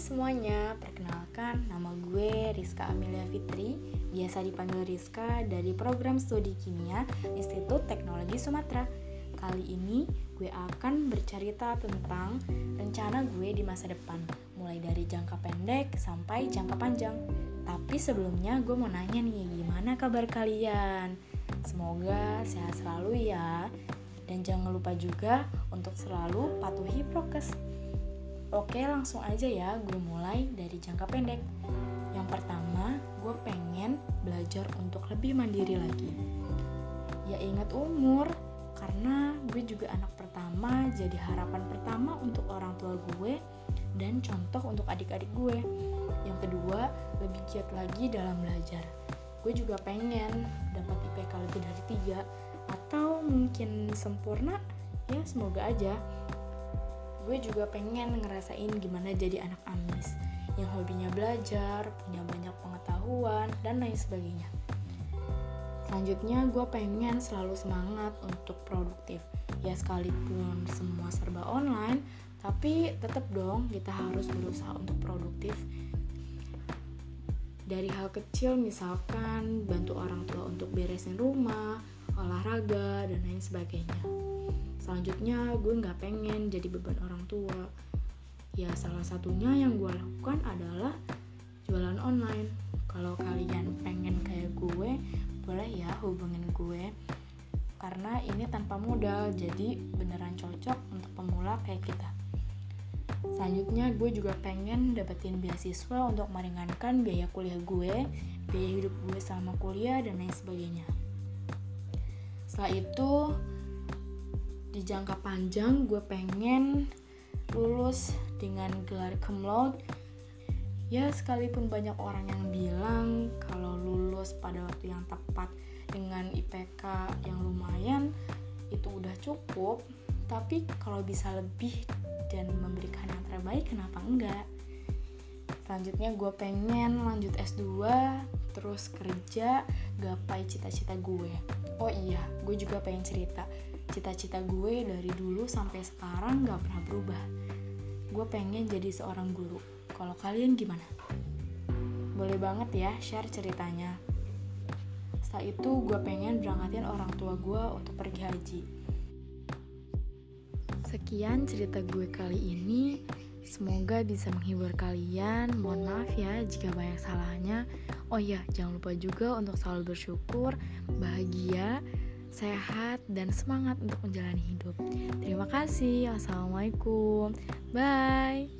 semuanya, perkenalkan nama gue Rizka Amelia Fitri. Biasa dipanggil Rizka dari program studi kimia Institut Teknologi Sumatera. Kali ini gue akan bercerita tentang rencana gue di masa depan Mulai dari jangka pendek sampai jangka panjang. Tapi sebelumnya gue mau nanya nih, gimana kabar kalian? Semoga sehat selalu ya. Dan jangan lupa juga untuk selalu patuhi prokes Oke, langsung aja ya, gue mulai dari jangka pendek. Yang pertama, gue pengen belajar untuk lebih mandiri lagi. Ya ingat umur, karena gue juga anak pertama, jadi harapan pertama untuk orang tua gue dan contoh untuk adik-adik gue. Yang kedua, lebih giat lagi dalam belajar. Gue juga pengen dapat IPK lebih dari tiga atau mungkin sempurna, ya semoga aja gue juga pengen ngerasain gimana jadi anak amis yang hobinya belajar, punya banyak pengetahuan, dan lain sebagainya. Selanjutnya, gue pengen selalu semangat untuk produktif. Ya sekalipun semua serba online, tapi tetap dong kita harus berusaha untuk produktif. Dari hal kecil misalkan bantu orang tua untuk beresin rumah, olahraga, dan lain sebagainya. Selanjutnya gue nggak pengen jadi beban orang tua. Ya salah satunya yang gue lakukan adalah jualan online. Kalau kalian pengen kayak gue boleh ya hubungin gue. Karena ini tanpa modal jadi beneran cocok untuk pemula kayak kita. Selanjutnya gue juga pengen dapetin beasiswa untuk meringankan biaya kuliah gue biaya hidup gue selama kuliah dan lain sebagainya setelah itu di jangka panjang gue pengen lulus dengan gelar cum ya sekalipun banyak orang yang bilang kalau lulus pada waktu yang tepat dengan IPK yang lumayan itu udah cukup. Tapi kalau bisa lebih dan memberikan yang terbaik kenapa enggak? Selanjutnya gue pengen lanjut S2 terus kerja gapai cita-cita gue oh iya gue juga pengen cerita cita-cita gue dari dulu sampai sekarang gak pernah berubah. Gue pengen jadi seorang guru. Kalau kalian gimana? Boleh banget ya share ceritanya. Setelah itu gue pengen berangkatin orang tua gue untuk pergi haji. Sekian cerita gue kali ini. Semoga bisa menghibur kalian. Mohon maaf ya jika banyak salahnya. Oh iya, jangan lupa juga untuk selalu bersyukur, bahagia, sehat, dan semangat untuk menjalani hidup. Terima kasih. Assalamualaikum. Bye.